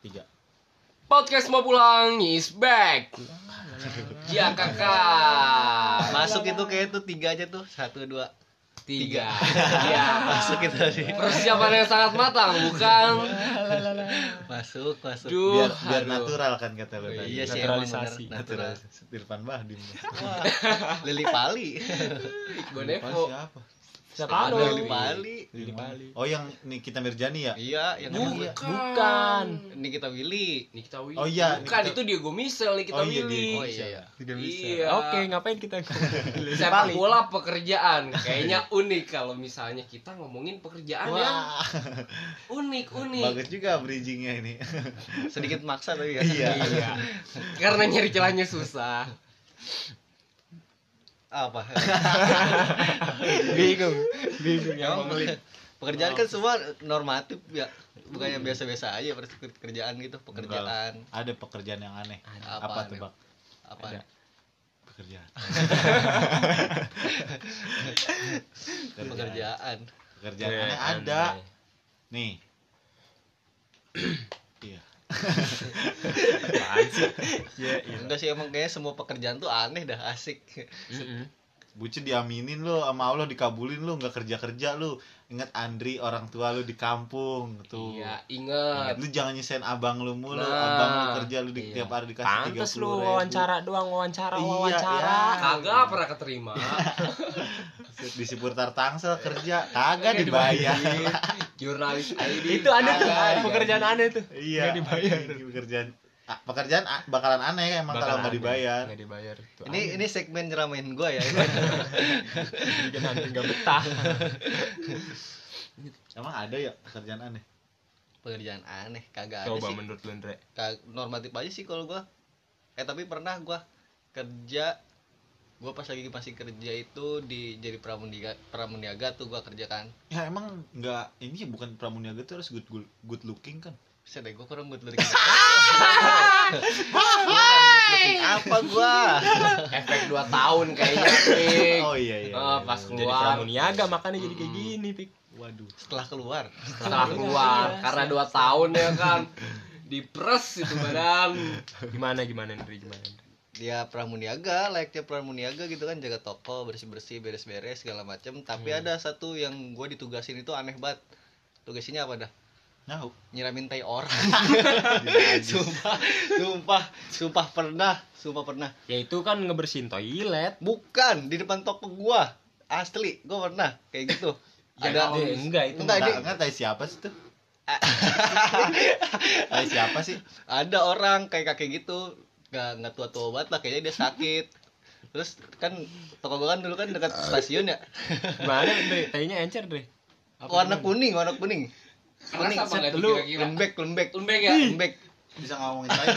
tiga Podcast mau pulang is back. Ya kakak. Masuk itu kayak itu tiga aja tuh satu dua Tiga. Ya. masuk itu tadi Persiapan yang sangat matang, bukan? masuk masuk Duh, biar biar aduh. natural kan kata lu tadi iya sih Naturalisasi. natural Irfan Bahdim Lili Pali Bonevo. siapa Lili Pali Lili Bali. oh yang Nikita Mirjani ya iya yang Bukan. Bukan. ini kita Willy Nikita Willy. Oh iya, Bukan, Nikita- itu Diego Misel, Nikita Oh iya, Willy. Diego. oh iya iya Iya. Oke, ngapain kita? Sepak Bali. bola pekerjaan kayaknya unik kalau misalnya kita ngomongin pekerjaan yang wah unik unik bagus juga bridgingnya ini sedikit maksa tapi ya iya iya karena nyari celahnya susah apa? Bingung. Bingung ya. Pekerjaan kan semua normatif ya. Bukannya biasa-biasa aja per- kerjaan gitu pekerjaan. Ada pekerjaan yang aneh. Apa apa, aneh? tuh bak apa Ada. pekerjaan. Pekerjaan. Pekerjaan. Aneh ada. nih. Iya Iya, iya. enggak sih emang kayaknya semua pekerjaan tuh aneh dah asik Bucu diaminin lu sama Allah dikabulin lu nggak kerja kerja lu ingat Andri orang tua lu di kampung tuh iya inget Ingat, lu jangan nyisain abang lu mulu Nah, abang lu kerja lu di iya. tiap hari dikasih tiga Pantes lu wawancara doang, wawancara, Iya, wawancara. iya. kagak pernah keterima di Siputar Tangsel kerja kagak dibayar jurnalis ID Itu aneh tuh, kagak pekerjaan aneh tuh. iya Nggak dibayar. pekerjaan ah, pekerjaan bakalan aneh emang kalau nggak dibayar Nggak dibayar. Tuh, ini ini segmen nyeramain gua ya bikin nanti nggak betah. emang ada ya pekerjaan aneh pekerjaan aneh kagak ada Coba sih menurut lu, Andre. Normatif aja sih kalau gua eh tapi pernah gua kerja gua pas lagi masih kerja itu di jadi pramuniaga pramuniaga tuh gua kerjakan ya emang nggak ini ya bukan pramuniaga tuh harus good good, good looking kan Bisa deh, gua kurang good looking. apa gua? efek 2 tahun kayaknya Pik. oh iya iya, Ah, iya, pas iya. Jadi Keluar. pramuniaga makanya jadi kayak gini, Pik. waduh Setelah keluar. setelah keluar karena 2 tahun ya kan dipres itu badan Gimana gimana, Andre? Gimana? Andre? Dia pramuniaga, layaknya pramuniaga gitu kan, jaga toko, bersih-bersih, beres-beres segala macem Tapi ada satu yang gua ditugasin itu aneh banget. Tugasnya apa dah? Nah, Nyiramin tai orang. sumpah, sumpah, sumpah pernah, sumpah pernah. Ya itu kan ngebersihin toilet. Bukan di depan toko gua. Asli, gua pernah kayak gitu. Ya, ada Eh, enggak itu. Enggak, enggak, enggak siapa sih tuh tahu siapa sih ada orang kayak kakek gitu nggak nggak tua tua banget lah kayaknya dia sakit. Terus kan toko gua kan dulu kan dekat stasiun ya. Gimana, Andre? Tainya encer, Andre. Apa warna gimana? kuning warna kuning. Kuning nggak lu lembek lembek. Lembek ya? Lembek. Bisa ngomongin saya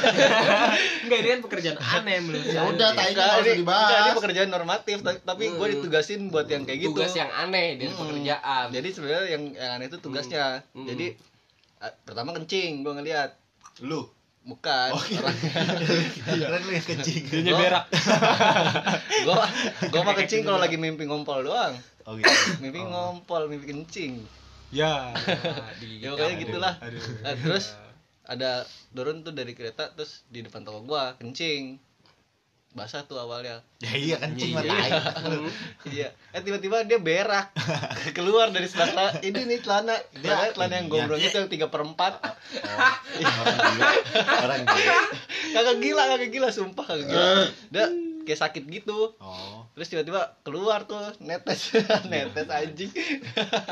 Enggak, ini kan pekerjaan aneh menurut Ya udah, tai- Enggak, nggak usah ini, dibahas. enggak, ini pekerjaan normatif ta- tapi gue Hmm. ditugasin buat yang kayak gitu. Tugas yang aneh dari Hmm. pekerjaan. Jadi sebenarnya yang, yang aneh itu tugasnya. Hmm. jadi ah, pertama kencing gue ngeliat. Lu bukan Oh, iya. orang keren lu yang kencing Dianya berak. gue gue mah kencing kalau lagi mimpi ngompol doang oh gitu mimpi Oh. ngompol mimpi kencing Ya. di ya pokoknya Aduh, gitulah aduh. Nah, terus ada turun tuh dari kereta terus di depan toko gua kencing basah tuh awalnya. Ya iya kencing mah Iya. iya. Eh tiba-tiba dia berak. Keluar dari sebelah ini nih celana. Celana, celana yang iya. gombrong itu yang tiga perempat Oh, orang gila. Orang gila. Kagak gila kagak gila sumpah kagak gila. Dia kayak sakit gitu. Oh terus tiba-tiba keluar tuh netes netes anjing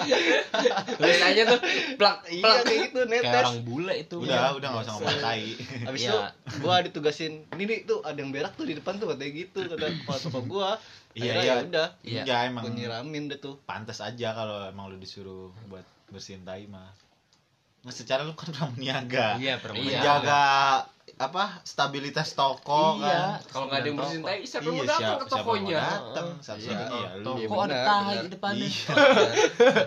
lain aja tuh plak iya plak kayak gitu Kayak netes orang bule itu. udah udah nggak usah ngomong tai Habis Iya. itu gua ditugasin, ini nih tuh ada yang berak tuh di depan tuh katanya gitu kata kepala toko gua. iya iya ya udah, Iya. iya emang gua nyiramin deh tuh. pantas aja kalau emang lu disuruh buat bersihin tai mah Nah, secara lu kan pramuniaga Iya, Iya. pramuniaga. menjaga apa stabilitas toko Iya. kan kalau nggak ada yang bersihin tai siapa yang mau Iya, datang siapa- ke tokonya datang satu-satunya ya lu Iya, Kok ada benar, tai benar. di depannya? Iya.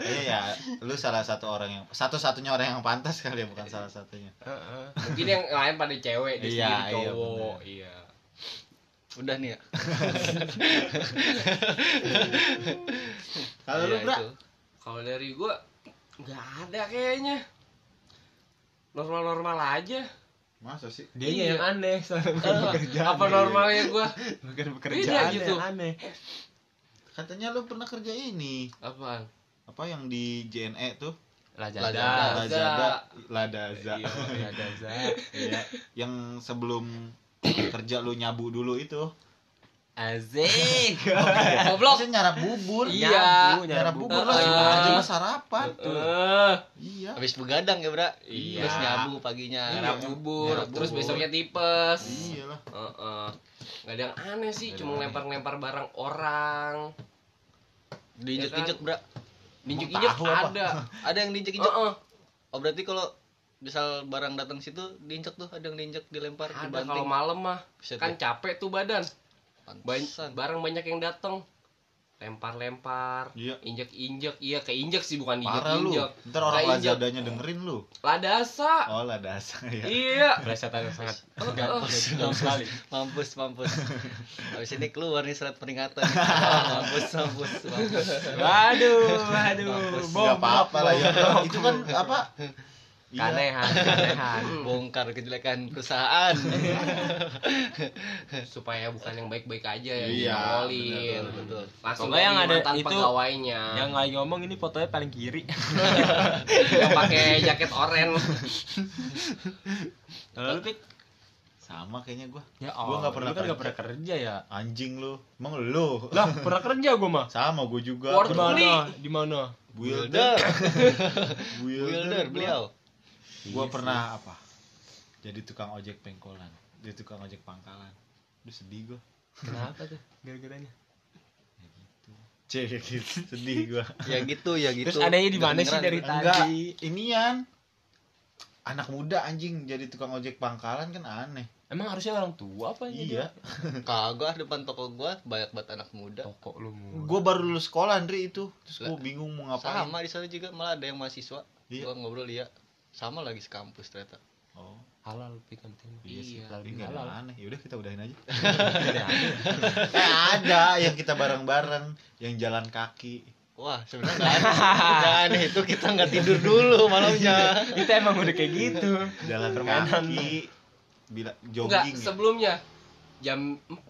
Iya ya, lu salah satu orang yang satu-satunya orang yang pantas kali ya bukan salah satunya. Heeh. mungkin yang lain pada cewek Iya, sendiri iya, cowok bener. iya Udah nih ya. Kalau lu, Iya, Bra? kalau dari gua nggak ada kayaknya normal-normal aja Masa sih? Dia Iya. yang aneh Eh, pekerjaan. apa normalnya gua Bukan Beda pekerjaan gitu. yang aneh. Katanya lu pernah kerja ini. apaan Apa yang di JNE tuh? Lazada. Lazada. Lazada, Ladaza. Iya, Lazada. Iya, yang sebelum kerja lu nyabu dulu itu. Azik. goblok Bisa nyarap bubur. Iya. Nyarap nyabu. bubur lah Ah. itu aja lah sarapan. eh Iya. habis begadang ya bra Iya. terus nyabu paginya nyarap Iya. bubur Nyarap terus bubur. besoknya tipes Iya lah. Heeh. nggak ada yang aneh sih cuma lempar-lempar barang orang diinjek-injek bra ninjuk-injuk tahu apa? ada ada yang diinjek-injek Heeh. oh berarti kalau misal barang datang situ diinjek tuh ada yang diinjek dilempar ada dibanting kalau malam mah Buset kan capek tuh badan Banyak, Pantesan. barang banyak yang datang lempar-lempar Iya. injek-injek iya keinjek sih bukan Parah lu. injek-injek Ntar orang Kayak injek. Lazadanya dengerin lu. ladasa Oh, Ladasa ya. iya Plesetan yang sangat Oh, oh. gampang sekali. mampus mampus habis ini keluar nih surat peringatan mampus mampus mampus Waduh, waduh. Mampus. Bom, Gak apa-apa lah ya. Itu kan apa? Iya. Kanehan, kanehan. bongkar kejelekan perusahaan supaya bukan yang baik-baik aja yang Iya, diolin betul, betul. langsung Pokoknya yang ada itu- pegawainya Yang lagi ngomong ini fotonya paling kiri. yang pakai jaket oranye Lalu Pik? Sama kayaknya gua. Ya Gua nggak pernah kan nggak kerja. pernah kerja ya. Anjing lu. Emang lu? Lah, pernah kerja gua mah. Sama gua juga. Di mana? Di mana? Builder. Wilder gua. beliau Gua Iya pernah apa? Jadi tukang ojek pengkolan. Jadi tukang ojek pangkalan. Aduh sedih gua. Kenapa tuh? Gara-garanya. Cek gitu. Sedih gua. ya gitu ya gitu Terus adanya di mana sih dari Enggak, tadi? inian. Anak muda anjing jadi tukang ojek pangkalan kan aneh. Emang harusnya orang tua apa yang Iya. kagak depan toko gua banyak banget anak muda Toko lu mu. Gua baru lulus sekolah Andri itu. Terus gua Lah, bingung mau ngapain. sama di sana juga malah ada yang mahasiswa Iya. gua ngobrol dia sama lagi sekampus ternyata Oh, Halal Pik yang penting. iya sih. Iya, Ini halal. ada aneh. Yaudah kita udahin aja. Iya, eh ada yang kita bareng-bareng yang jalan kaki. wah sebenarnya nggak aneh nggak aneh itu kita nggak tidur dulu malamnya Itu emang udah kayak gitu. Jalan Permainan. kaki. Bila enggak jogging. ya? sebelumnya jam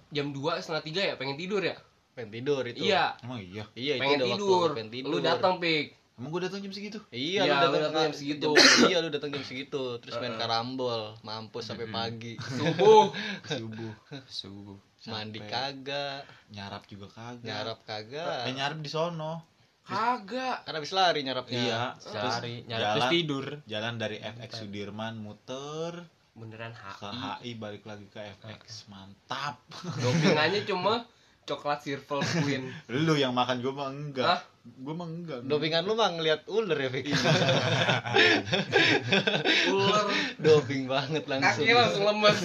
jam dua setengah tiga ya pengen tidur ya pengen tidur itu iya Emang iya. iya itu pengen waktu tidur. pengen tidur lu datang pik Emang gua datang jam segitu. iya, Iya, lu datang jam jam segitu. iya lu datang jam segitu terus main karambol mampus sampai pagi subuh Subuh. Subuh. mandi kagak Nyarap juga kagak. nyarap kagak Eh nyarap di sono. kagak karena habis lari nyarapnya Iya. Cari, nyari jalan- terus tidur. Jalan dari FX Sudirman muter beneran ke HI HI balik lagi ke FX. Mantap. dopingannya cuma coklat circle queen Lu yang makan gua mah enggak. Hah? Gua mah enggak. dopingan lu mah ngeliat ular ya Vicky ular doping banget langsung kaki langsung lemes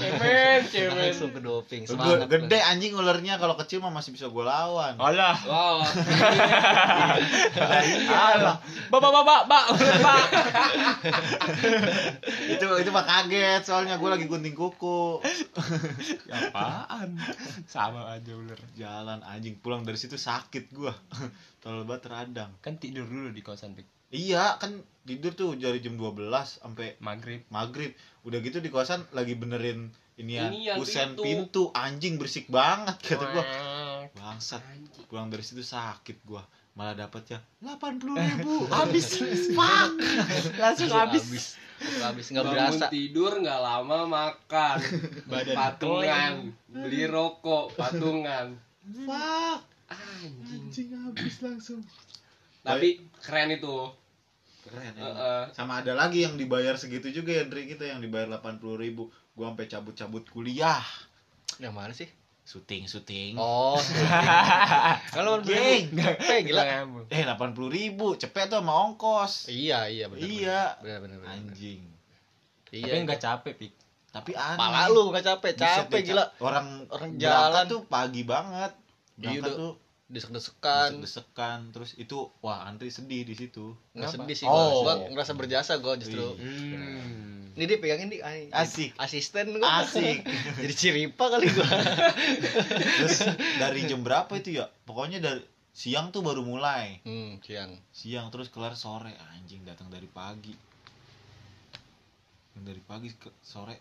cemen cemen langsung ke doping semangat gede anjing ularnya kalau kecil mah masih bisa gua lawan. Alah. wow Alah. Bapak, bapak, bapak, bapak. itu itu mah kaget soalnya gua lagi gunting kuku. Apaan? Sama aja ular. Jalan anjing pulang dari situ sakit gua. Tolol banget radang. Kan tidur dulu di kawasan Pik. Iya, kan tidur tuh dari jam 12 sampai Maghrib. maghrib. Udah gitu di kosan lagi benerin inian Inian, kusen pintu. pintu. anjing berisik banget kata gua. Bangsat. Pulang dari situ sakit gua. Malah dapat ya 80 ribu. Habis. Fuck. Langsung habis. habis nggak berasa tidur nggak lama makan Badan patungan beli rokok patungan Fuck. Anjing Anjing habis langsung. tapi keren itu Keren ya. Heeh. Sama ada lagi yang dibayar segitu juga ya Andri kita yang dibayar 80 ribu. Gua sampai cabut-cabut kuliah. yang mana sih Syuting, syuting. oh kalau Geng. cepet gila Eh 80 ribu, cepet tuh sama ongkos. iya iya benar Iya. benar benar Anjing. iya Tapi enggak capek, Pik. Tapi aneh. pala lu nggak capek capek deh, gila. Orang Orang jalan. tuh pagi banget. Iya, Berangkat udah. tuh desek-desekan desek-desekan terus itu wah antri sedih di situ. nggak sedih sih Oh. gua. gua ngerasa berjasa gua justru. Hmm. ini dia pegangin di ay, Asik. asisten gua Asik. jadi ciripa kali gua Terus dari jam berapa itu ya? Pokoknya dari siang tuh baru mulai. hmm siang Siang terus kelar sore anjing datang dari pagi. dari pagi ke sore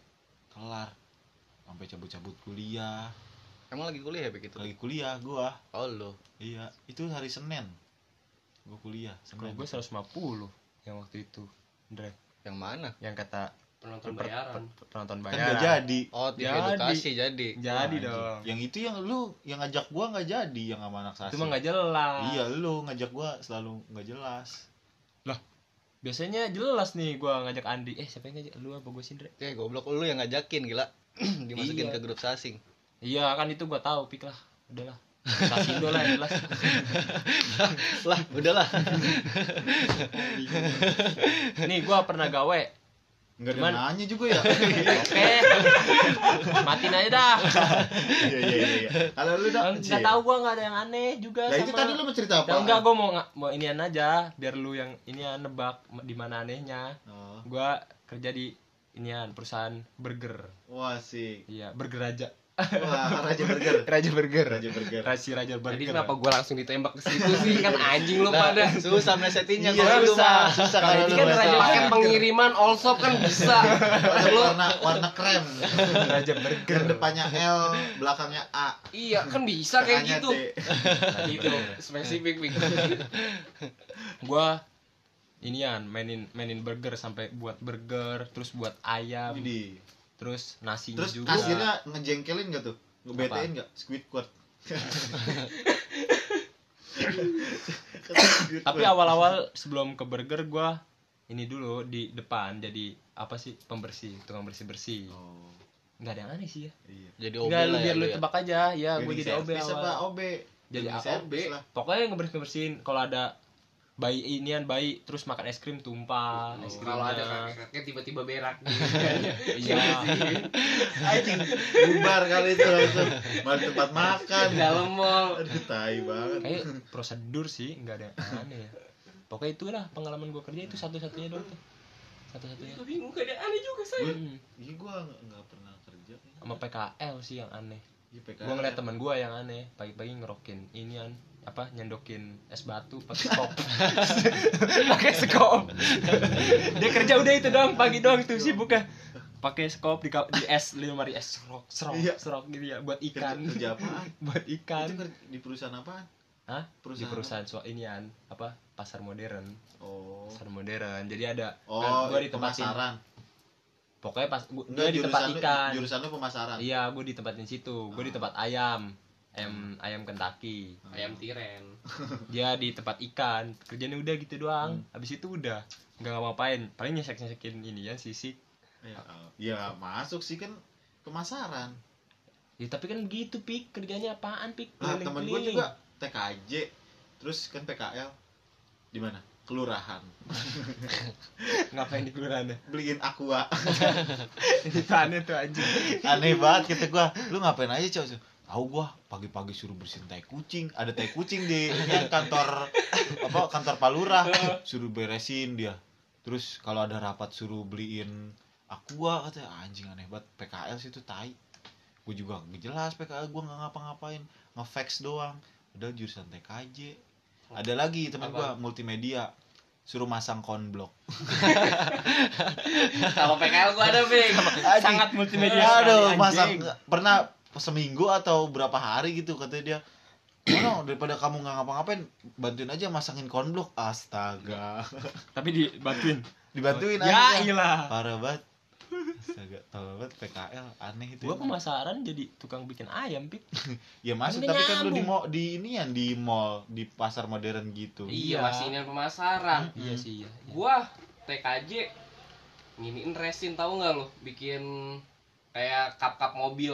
kelar sampai cabut-cabut kuliah Emang lagi kuliah ya begitu? lagi kuliah gua Oh lo. iya itu hari senin gua kuliah Kalau senin gue 150 yang waktu itu. Andre, Yang mana? yang kata penonton per- bayaran per- penonton kan bayaran. gak jadi Oh, TV Jadi. edukasi jadi. Jadi Wah, dong. yang itu yang lu yang ngajak gua nggak jadi yang sama anak sasi Itu mah nggak jelas. iya lu ngajak gua selalu nggak jelas Biasanya jelas nih gua ngajak Andi. Eh, siapa yang ngajak? Lu apa gue Sindre? Eh, goblok lu yang ngajakin gila. Dimasukin Iya. ke grup sasing. Iya, kan itu gua tahu pik lah. Udahlah. Sasindo lah jelas. lah, udahlah. Nih gua pernah gawe. nggak ada Cuman- nanya juga ya Oke. Matiin aja dah. iya iya iya iya. kalau lu dah Enggak tahu gua nggak ada yang aneh juga Nah itu sama- tadi lu mau cerita apa? Ya enggak, gua mau mau inian aja biar lu yang inian nebak di mana anehnya. Oh, Gua kerja di inian perusahaan burger. wah sih. Iya, burger raja. Wah, Raja Burger. Raja burger. Raja Burger. Rasi Raja burger. Tadi kenapa gue langsung ditembak ke situ sih kan anjing lu Nah, pada susah melesetinnya Iya, susah, mah. susah Kalau lu kan Raja pakai Burger. pengiriman all shop kan bisa lu warna warna krem. Raja burger. Depannya L, belakangnya A. iya kan bisa kayak gitu gitu spesifik Pik. Gua inian mainin mainin burger sampai buat burger, terus buat ayam, Widih. Terus nasinya Terus juga. kasirnya ngejengkelin gak tuh? Ngebetain gak? Squidward. Tapi awal-awal sebelum ke burger gua ini dulu di depan jadi apa sih pembersih, tukang bersih-bersih. Oh, Nggak ada yang aneh sih ya. iya. Jadi Enggak, obel lu lah biar ya. lu ya. tebak aja. Ya, gue jadi OB service apa awal. OB? Jadi Cleaning OB service lah. Pokoknya ngebersihin bersihin kalau ada bayi inian bayi terus makan es krim tumpah, es krimnya. kalau ada kakek-kakek tiba-tiba berak Iya. Anjing, bubar kali itu langsung. Malah tempat makan. dalam mall Aduh, tai banget. Kayak prosedur sih, nggak ada yang aneh ya. Pokoknya itulah pengalaman gue kerja itu satu-satunya doang tuh. Satu-satunya. gue bingung gak ada aneh juga saya Hmm. Iya gua nggak- pernah kerja. Sama PKL sih yang aneh. Iya, PKL. Gue ngeliat teman gue yang aneh, pagi-pagi ngerokin inian apa nyendokin es batu pakai skop pakai skop dia kerja udah itu doang pagi doang tuh sibuknya pakai skop di, di es lemari es serok serok Iya. serok gitu ya buat kerja, ikan kerja apaan? buat ikan Itu kerja di perusahaan apaan? Hah? di Perusahaan perusahaan so inian apa pasar modern Oh. pasar modern jadi ada Oh, kan gue ditempatin pemasaran. pokoknya pas gua, Enggak, gua di tempat ikan jurusan lu pemasaran. iya gue ditempatin situ gue di tempat ayam ayam ayam Kentucky ayam tiren dia di tempat ikan kerjanya udah gitu doang habis itu udah nggak ngapain paling nyesek nyesekin ini ya sisik Ya, ya masuk sih kan pemasaran. ya tapi kan gitu pik kerjanya apaan pik Nah, temen gue juga TKJ. Terus kan PKL di mana? Kelurahan. ngapain di kelurahan Beliin aqua. ini tuh aneh tuh anjing Aneh banget kata gua. Lu ngapain aja, Cok? Tahu gua pagi-pagi suruh bersihin tai kucing. Ada tai kucing di kantor apa kantor Palurah. Suruh beresin dia. Terus kalau ada rapat suruh beliin aqua katanya anjing aneh banget PKL sih itu tai. Gue juga gak jelas PKL gua nggak ngapa-ngapain, ngefax doang. Udah jurusan TKJ. Ada lagi teman gua multimedia suruh masang konblok. kalau PKL gue ada Pik sangat multimedia Aduh, sekali, masa anjing. pernah seminggu atau berapa hari gitu katanya dia. Oh, daripada kamu nggak ngapa-ngapain, bantuin aja masangin konblok. Astaga. tapi dibantuin Dibantuin ya aja. iyalah Parah banget. Astaga, tau banget PKL aneh itu. gua emang. pemasaran jadi tukang bikin ayam pik Ya masuk tapi kan lu di mall di ini ya di mall, di pasar modern gitu. iya Iya. masih ini pemasaran iya sih iya, iya. gua TKJ nginiin resin tahu nggak lo bikin kayak kap-kap mobil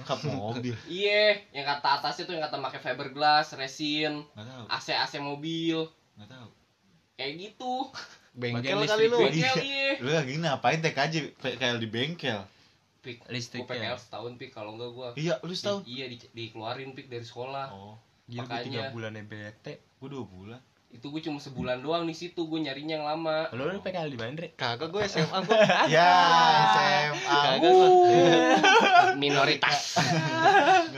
Kap mobil. iya yang kata atasnya tuh yang kata pakai fiberglass resin AC AC mobil enggak tahu. kayak gitu Bengkel kali lu. listrik. bengkel iya Lu lagi ngapain TKJ PKL di bengkel? pik Listrik gua ya? PKL setahun pik kalau enggak gua Iya, lu tahu. iya di, dikeluarin pik dari sekolah Oh, Gila gua tiga Makanya. bulan bete gua dua bulan. Itu gue cuma sebulan doang di situ gue nyarinya yang lama lo lu PKL di mana Dre? Kagak gue SMA gue. Ya, SMA. Kagak gue. minoritas.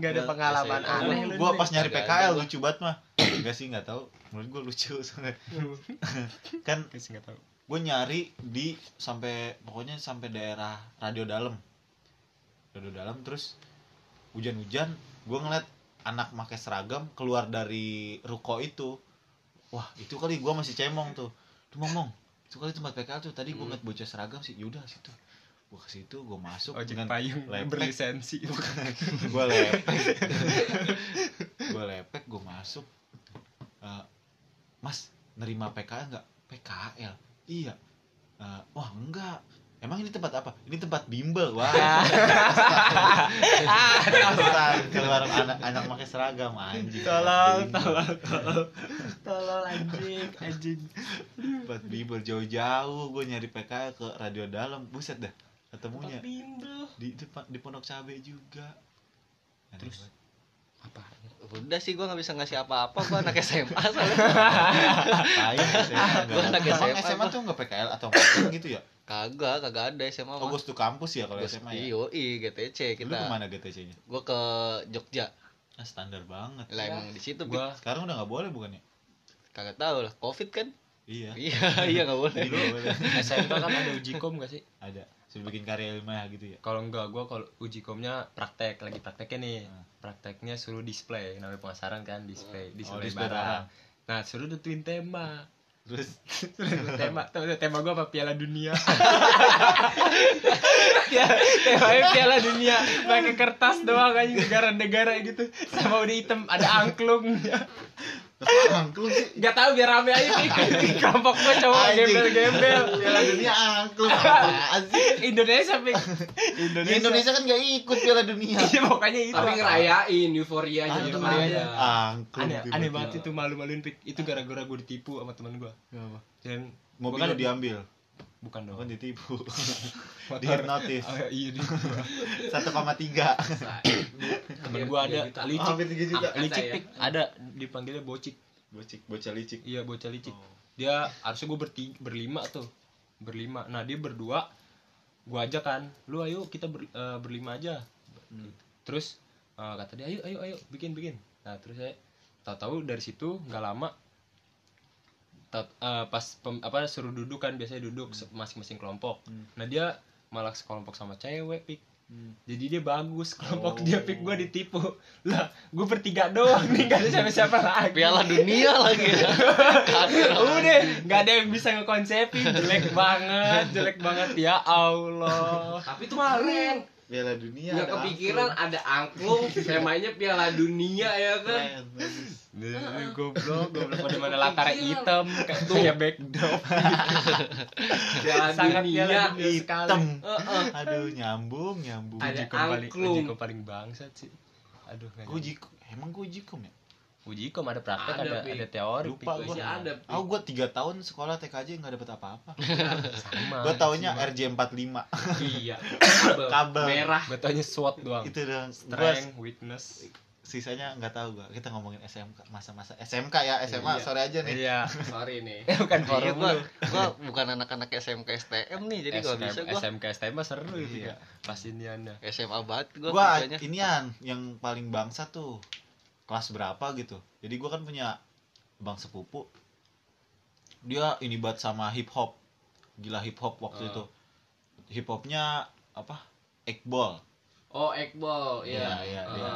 Nggak ada pengalaman SMA. aneh lu Dre. pas nyari PKL lucu banget mah enggak sih nggak tahu menurut gua lucu soalnya kan gue nyari di sampai pokoknya sampai daerah radio dalam radio dalam terus hujan-hujan gue ngeliat anak pakai seragam keluar dari ruko itu wah itu kali gue masih cemong tuh. Tuh ngomong itu kali tempat PKL tuh. Tadi gue Hmm. ngeliat bocah seragam sih. Yaudah situ. Gue ke situ gue masuk ojek dengan payung lepek. berlisensi. Gue lepek. Gue lepek gue masuk. Eh, mas nerima PKL nggak? PKL iya. Eh, wah enggak emang ini tempat apa? Ini tempat bimbel wah. Bukan, keluar anak anak pakai seragam anjing. Tolong Tempat tolong tolong. Tolong anjing anjing. Tempat bimbel jauh-jauh gue nyari PKL ke radio dalam. Buset dah ketemunya. Bimbel. Di depan di pondok cabe juga. Aneh Terus? apa? Udah sih gua nggak bisa ngasih apa-apa. Gua anak SMA soalnya. Enggak. anak Emang SMA, SMA tuh enggak PKL atau gitu ya? Kagak kagak ada SMA Oh, mah gue tuh kampus ya kalau SMA ya. iyo i GTC Lu kita ke mana GTC-nya? gua ke Jogja Ah, standar banget. lah Ya. emang di situ gua Sekarang udah nggak boleh bukannya? kagak tahu lah covid kan Iya. iya iya nggak boleh. SMK kan ada uji kom gak sih Ada. Suruh bikin karya ilmiah gitu ya. kalau enggak gua kalau uji komnya praktek lagi prakteknya nih Hmm. prakteknya suruh display namanya pemasaran kan display Oh, display display barang barang. nah suruh tentuin tema Terus tema tema, tema gue apa? Piala Dunia. Ya temanya Piala Dunia. Pakai kertas doang aja negara-negara gitu. Sama udah hitam ada angklung angklung sih. nggak tahu biar rame aja nih kelompok gue cowok Anjing. gembel-gembel Piala Dunia angklung. Apaan sih? Indonesia pik Indonesia Indonesia kan nggak ikut Piala Dunia. Iya, pokoknya itu tapi ngerayain euforianya Anjing, itu ada Angklung. aneh aneh banget itu malu-maluin pik itu gara-gara gue ditipu sama teman gue Kenapa? dan Mobil gua lu diambil, bukan dong bukan ditipu. Dihipnotis. Oh, iya di 1,3. temen gue ada Gitu. licik Hampir tiga juga. Ada licik ya? pik ada dipanggilnya bocik Bocik, bocah licik. iya bocah licik Oh. dia harusnya gue berlima tuh berlima nah dia berdua gue aja kan lu ayo kita ber- eh, berlima aja Hmm. terus eh, kata dia ayo ayo ayo bikin bikin nah terus saya tahu-tahu dari situ nggak lama tat- eh, pas pem- apa suruh duduk kan biasanya duduk se- masing-masing kelompok. Hmm. nah dia malah sekelompok sama cewek pik. Hmm. jadi dia bagus kelompok Oh. dia pik. Gue ditipu. Lah gue bertiga doang nih gak ada siapa-siapa lagi. Piala dunia lagi. Ya. udah nggak ada yang bisa ngekonsepin. Jelek banget jelek banget. Ya Allah. Tapi itu keren. Piala Dunia. nggak ada kepikiran ada angklung. Temanya piala dunia ya angklung. kan? Keren, Nih, goblok goblok. Pada mana latar hitam kayak backdrop. sangat dunia sekali. Hitam. Aduh, nyambung, nyambung. Ada Ujikom paling paling bangsat sih. Aduh nggak Gue jadi. jikom, emang gue jikom ya? ujikom ada praktek Ada, ada ada teori Lupa masih ada. Oh, gue tiga tahun sekolah TKJ nggak dapet apa-apa. sama gue taunya sama. RJ45 iya. Kabel, merah. Gua taunya SWOT doang. Itu dong. Gue strength weakness sisanya nggak tahu gue. Kita ngomongin SMK, masa-masa SMK ya, SMA Iya. sore aja nih. iya sorry nih bukan Iya, forum gua, gua bukan anak-anak SMK STM nih, jadi gak bisa gua SMK STM mah seru itu Iya. ya pas iniannya SMA banget gua Gue kerjanya. inian yang paling bangsa tuh kelas berapa gitu. Jadi gue kan punya bang sepupu. Dia ini banget sama hip hop. Gila hip hop waktu Oh. itu. Hip hopnya apa? Ekbol. oh Ekbol Iya, iya iya,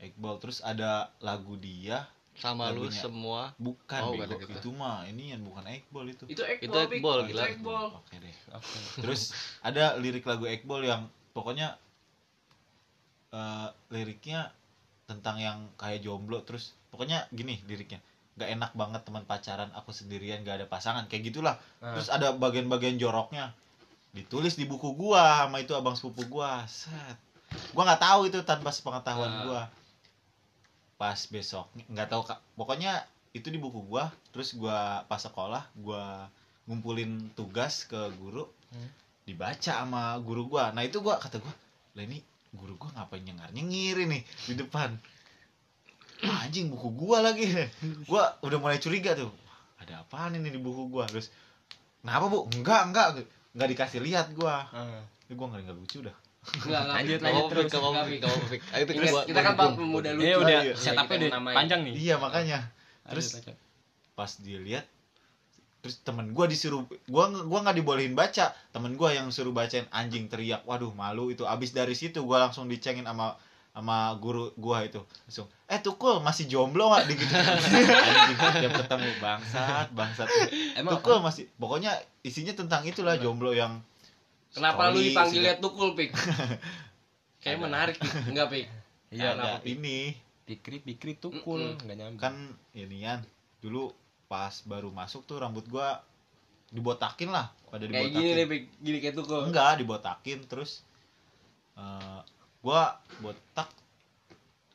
Ekbol terus ada lagu dia sama lu lagunya. semua. bukan Oh, bego. gitu. itu mah ini yang bukan Ekbol itu. itu Ekbol Itu. Ekbol, Itu gila. Ekbol Oke deh. Oke. Terus ada lirik lagu Ekbol yang pokoknya eh, liriknya tentang yang kayak jomblo terus pokoknya gini liriknya nggak enak banget teman pacaran aku sendirian gak ada pasangan kayak gitulah Nah. terus ada bagian-bagian joroknya ditulis di buku gua sama itu abang sepupu gua set gua nggak tahu itu tanpa sepengetahuan Nah. gua pas besok. Nggak tahu kak. Pokoknya itu di buku gua terus gua pas sekolah gua ngumpulin tugas ke guru Hmm. dibaca sama guru gua. Nah itu gua kata gua lah ini guru gua ngapain nyengar nyengir ini di depan? Anjing buku gua lagi. Gua udah mulai curiga tuh. Ada apaan ini di buku gua? Terus kenapa bu? Enggak enggak. Enggak dikasih lihat gua. Ah. ini gua nggak nggak lucu dah Enggak. Lanjut, Gak lanjut terus. Pik, Kita, kita kan dukung. pemuda lucu. Ini udah iya. setupnya udah panjang nih. iya makanya Terus pas dilihat terus temen gua disuruh gua gua nggak dibolehin baca temen gua yang suruh bacain anjing teriak waduh malu itu abis dari situ gua langsung dicengin sama sama guru gua itu langsung eh tukul masih jomblo nggak gitu anjing tiap ketemu bangsat bangsat Emang tukul masih pokoknya isinya tentang itulah jomblo yang Kenapa lu Story, dipanggilnya sudah. tukul, Pik? Kayak Ada. menarik, Pik. Enggak, Pik. Iya, Pik? ini pikri pikri tukul Mm-mm. nggak nyambung. kan inian dulu pas baru masuk tuh rambut gua dibotakin lah pada Kayak dibotakin gini deh, Pik. Gini kayak tukul. enggak dibotakin terus eh gua botak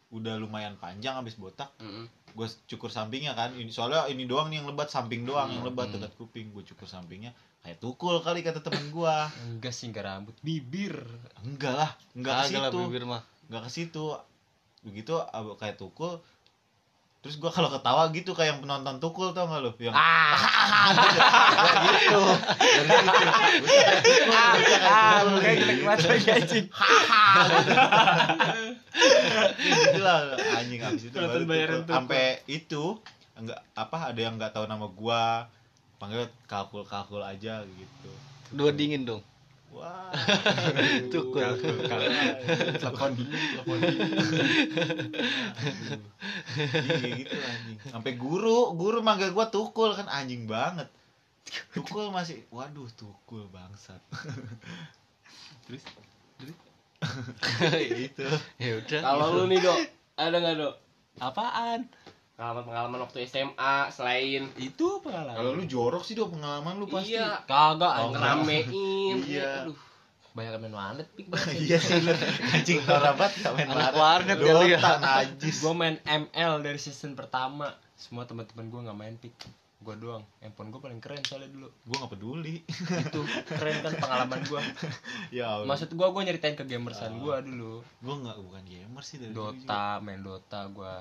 udah lumayan panjang habis botak Mm-mm. Gue cukur sampingnya kan. Ini soalnya ini doang nih yang lebat samping doang yang lebat Hmm. dekat kuping. Gue cukur sampingnya kayak tukul kali kata temen gua. Enggak sih enggak rambut, bibir. enggak lah enggak ke situ. bibir mah. Nggak ke situ. Begitu kayak tukul terus gua kalau ketawa gitu kayak yang penonton tukul tau gak lo yang Ah, gitu. Ah, kayak jelek banget lagi anjing. lah anjing abis itu baru tukul. sampai itu enggak apa ada yang nggak tahu nama gua panggil kalkul kalkul aja gitu dua dingin dong wah Tukul. kalkul kalkul Telepon telepon. Iya gitu anjing. Sampai guru, guru manggil gua tukul kan anjing banget. Tukul masih waduh tukul bangsat. terus terus itu. ya udah Kalau lu nih, Dok, ada nggak, Dok? Apaan? Pengalaman-pengalaman waktu SMA selain Itu pengalaman. Kalau lu jorok sih do pengalaman lu pasti. Iya, kagak Oh, ngeramein. Iya. Aduh. Banyak main warnet pik. Iya sih lu anjing norabat gak main Anak warnet. warnet kali ya. Najis. Gue main ML dari season pertama. Semua teman-teman gue nggak main pik. Gue doang. Handphone gue paling keren soalnya dulu. Gua gak peduli. Itu keren kan pengalaman gue. ya Allah. Maksud gue gue nyeritain ke gamersan gue dulu. gua gak bukan gamer sih dari dulu. Dota, main Dota gue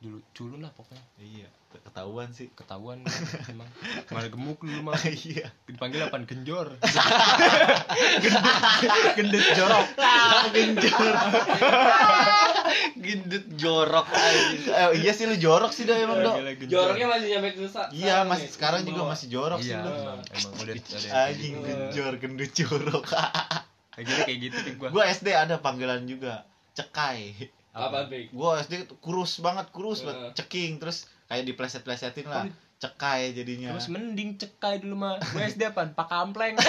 dulu culun lah pokoknya Iya, ketahuan sih. ketahuan emang mana gemuk dulu mah Iya. dipanggil apaan genjor gendut jorok gendut jorok Eh, iya sih lu jorok sih do emang do. Gila, genjor. Joroknya masih nyampe ke Iya, masih sekarang juga masih jorok sih iya lu. emang emang udah Anjing gitu. genjor, gendut jorok. kayak gitu kayak gitu gua gua SD ada panggilan juga, cekai. Apa, Pik? Gua SD kurus banget, kurus banget, ceking terus kayak dipleset-plesetin lah. Cekai jadinya. terus mending cekai dulu mah gua SD apaan? Pak kampleng.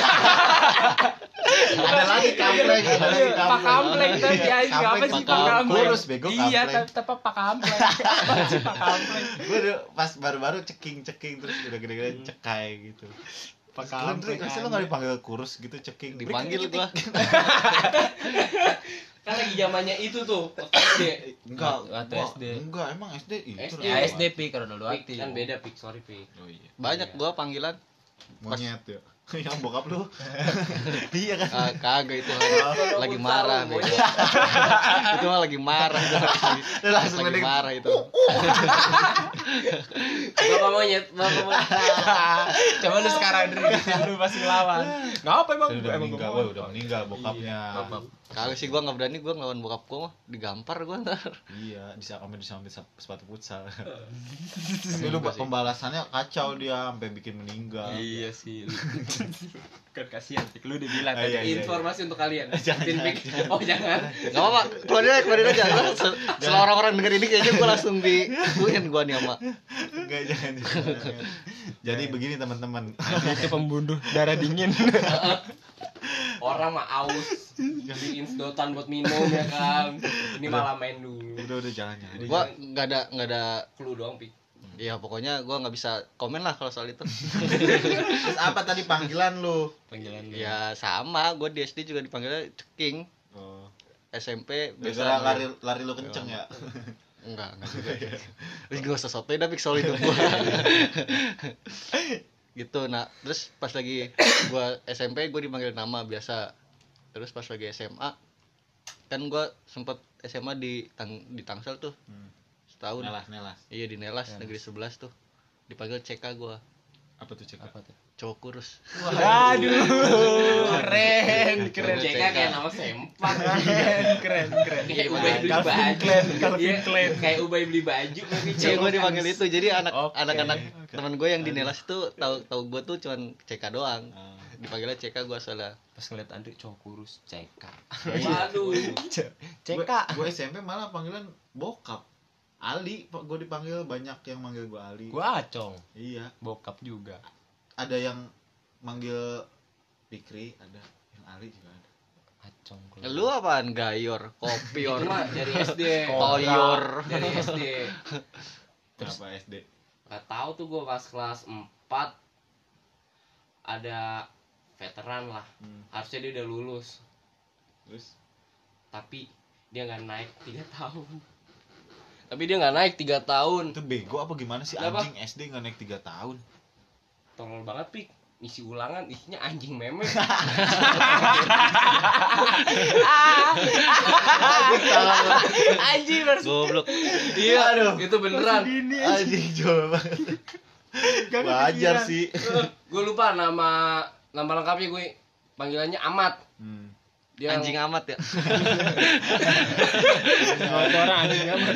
Ada lagi kampleng, ada lagi Iya, pak kampleng. Tadi anjing. Apa Kampleng, sih Pak kampleng? Kurus bego iya kampleng. tapi tapi pak kampleng? Apa sih pak kampleng? Gua dulu pas baru-baru ceking-ceking terus udah gede-gede cekai gitu. Pak Lu Dri, masa lu gak dipanggil kurus gitu ceking? dipanggil gua Kan lagi zamannya itu tuh, SD. Enggak, Waktu SD. Enggak, emang SD itu. SD. ya Ronaldo. SD pi kalau dulu aktif kan beda, Pik. Sorry, Pik. Oh iya. banyak gua panggilan Monyet ya. Yang bokap lu. iya kan? ah, kagak itu Kalau lagi marah lu, bego. itu mah lagi marah Lu langsung lagi marah itu Bapak monyet, bapak monyet. coba lu sekarang dari lu masih ngelawan nggak apa emang Udah emang meninggal, mau. udah meninggal bokapnya. Bapak. kagak sih gua nggak berani gua ngelawan bokap gua mah digampar gua ntar Iya, bisa sampai disambit sep- sepatu futsal. Tapi Tapi lu pembalasannya kacau dia sampai bikin meninggal. iya sih kan kasihan Pik. lu udah bilang Ah, iya, tadi iya. Informasi untuk kalian. Jangan, Pik. Oh, jangan. nggak apa-apa keluarin aja keluarin aja setelah orang-orang denger ini kayaknya gua langsung dituin gua nih sama Enggak jangan. jangan. Jadi begini teman-teman. itu pembunuh darah dingin Orang mah aus beliin sedotan buat minum ya kan. Ini malah main dulu. udah udah jangan jangan. gua nggak ada nggak ada Clue doang, Pik. Ya pokoknya gua nggak bisa komen lah kalau soal itu Terus apa tadi panggilan lu? panggilan lu. ya sama gua di SD juga dipanggilnya ceking Oh. SMP biasa lari lari lu kenceng ya. enggak enggak juga terus gue usah sotoy tapi soal itu gua gitu nah terus pas lagi gua SMP gue dipanggil nama biasa terus pas lagi SMA kan gua sempet SMA di Tang di Tangsel tuh Hmm. Setahun Nelas nelas. iya di Nelas Nelas. negeri 11 tuh dipanggil CK gua Apa tuh cek? apa tuh cowok kurus Aduh, keren, keren. CK kayak nama sempak Keren, keren, keren. kayak Ubay beli baju Calvin Iya, Klein. kayak Ubay beli baju tapi Cewek gue dipanggil itu jadi anak Oke. anak-anak teman gue yang di Nelas itu tahu tahu gue tuh cuman CK doang Ah. dipanggilnya CK gue salah Pas ngeliat Andri cowok kurus, CK. waduh CK. gue SMP malah panggilan bokap Ali pak gue dipanggil banyak yang manggil gue Ali. Gua acong, iya. Bokap juga. ada yang manggil Pikri ada. Yang Ali juga ada. Acong. kalau- lu apaan gayor? Kopior dari SD toyor dari SD Kenapa SD nggak tahu tuh gue pas kelas 4 ada veteran lah. Hmm, harusnya dia udah lulus. Terus? Tapi dia nggak naik tiga tahun tapi dia nggak naik tiga tahun. Itu bego apa gimana sih? Kenapa? anjing SD nggak naik 3 tahun. Tolol banget pik. Isi ulangan isinya anjing meme. Anjing harus goblok. Iya Aduh. itu beneran. Anjing. Coba wajar sih. Gue lupa nama nama lengkapnya gue. Panggilannya Amat. Hmm. Dia anjing amat ya orang anjing amat.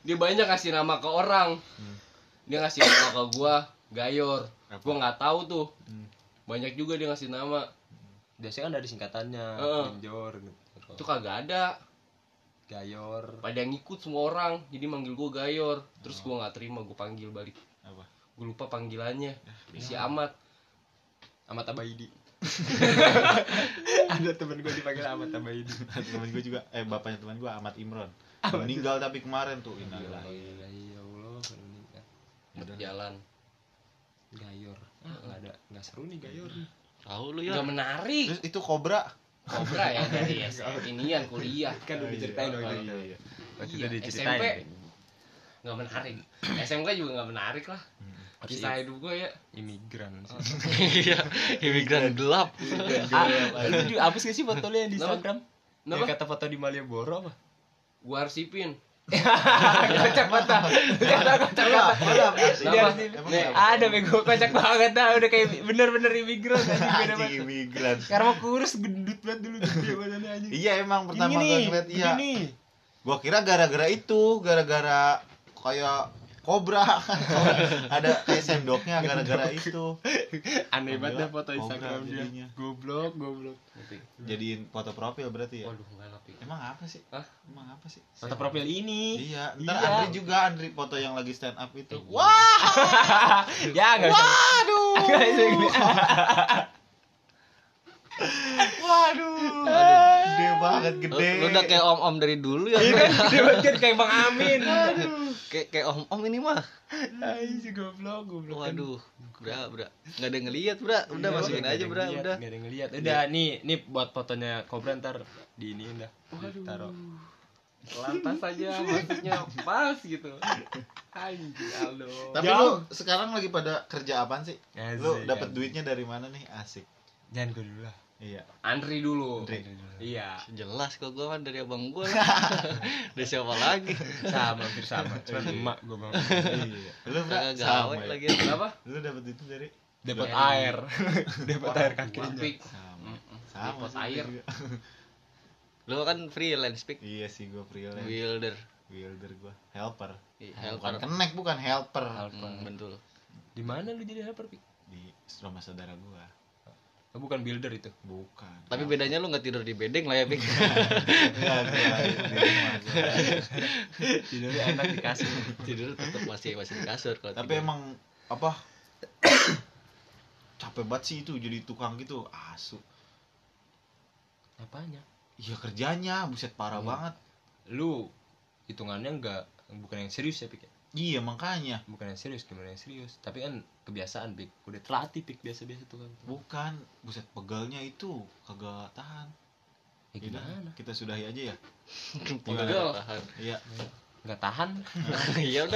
dia banyak kasih nama ke orang Hmm. dia ngasih nama ke gua Gayor Apa? gua nggak tahu tuh Hmm. banyak juga dia ngasih nama Biasanya kan dari singkatannya. Genjor itu kagak ada Gayor. pada ngikut semua orang jadi manggil gua Gayor terus gua nggak terima gua panggil balik apa gua lupa panggilannya si Amat Amat Abaidi. Ada temen gue dipanggil Amat Abaidi. temen gue juga eh bapaknya teman gue Ahmad Imron meninggal tapi kemarin tuh innalillahi Ya Allah, kalau nikah. jalan Gayor. Ah, nggak ada, nggak seru nih Gayor. tahu lu ya nggak menarik terus itu kobra kobra ya dari inian kuliah Kan udah diceritain Oh, iya, itu. iya. Iya. SMP. nggak menarik SMK juga nggak menarik lah Harus kisah hidup gua ya imigran sih. iya imigran gelap Ah, lu juga hapus gak sih foto lu yang di? Instagram? Kenapa? Yang kata foto di Malioboro apa? gua arsipin Kocak foto. Kocak. Dia Nih, Ada bego kocak banget dah udah kayak bener-bener imigran anjing banget. imigran Karena kurus gendut banget dulu gede badannya anjing. iya emang pertama Ini gue nih, ngeliat iya gua kira gara-gara itu gara-gara kayak kobra ada kayak sendoknya gara-gara itu. Aneh banget dah foto Instagram dia. jadinya. Goblok, goblok. jadiin foto profil berarti ya? Waduh emang apa sih? Hah? emang apa sih? Foto profil ini. iya ntar Iya. Andri juga Andri foto yang lagi stand up itu. Eh, wah! Ya enggak waduh! Waduh gede banget lu, gede. lu udah kayak om om dari dulu ya. Iya kan gede banget kayak Bang Amin. kayak kayak om om ini mah. Anjing goblok, goblok. kan. waduh bra bra. Nggak ada yang ngeliat bra. Udah Iya, masukin aja yang bra ngeliat, udah. nggak ada yang ngeliat. Udah nih nih buat fotonya Cobra ntar di ini udah taruh lantas aja maksudnya pas gitu. Anjing Aldo. Tapi Jauh. lu sekarang lagi pada kerja apaan sih? Asik, lu dapat duitnya dari mana nih? Asik. Jangan gue dulu lah iya. Andri dulu. Andri. iya. Jelas kok gua kan dari abang gua. Lah dari siapa lagi? Sama hampir sama. Cuma emak gue bang iya. Lu sama gawe. ya? lagi? Kenapa lu dapat itu dari? Dapat air. Dapat air kakinya. Pik. sama. Sama Dapat air. lu kan freelance pick iya sih gua freelance. Builder. Wilder gua. Helper. Iya, bukan helper kenek bukan helper. Hmm, betul. Di mana lu jadi helper pik? Di rumah saudara gua oh, bukan builder itu bukan tapi bedanya lu nggak tidur di bedeng lah ya Enggak, gua. tidurnya enak di kasur tidur tetap masih masih di kasur kalau tapi tidur. emang apa capek banget sih itu jadi tukang gitu asu apanya iya kerjanya buset parah Hmm. banget lu hitungannya enggak bukan yang serius ya pik ya? Iya makanya. Bukan yang serius gimana yang serius? Tapi kan kebiasaan pik udah terlatih pik biasa-biasa tuh kan. Bukan. Buset pegalnya itu kagak tahan. Ya Yaudah, gimana? Kita sudahi aja ya. Gimana Pegel. tahan iya. Nggak tahan. Ya udah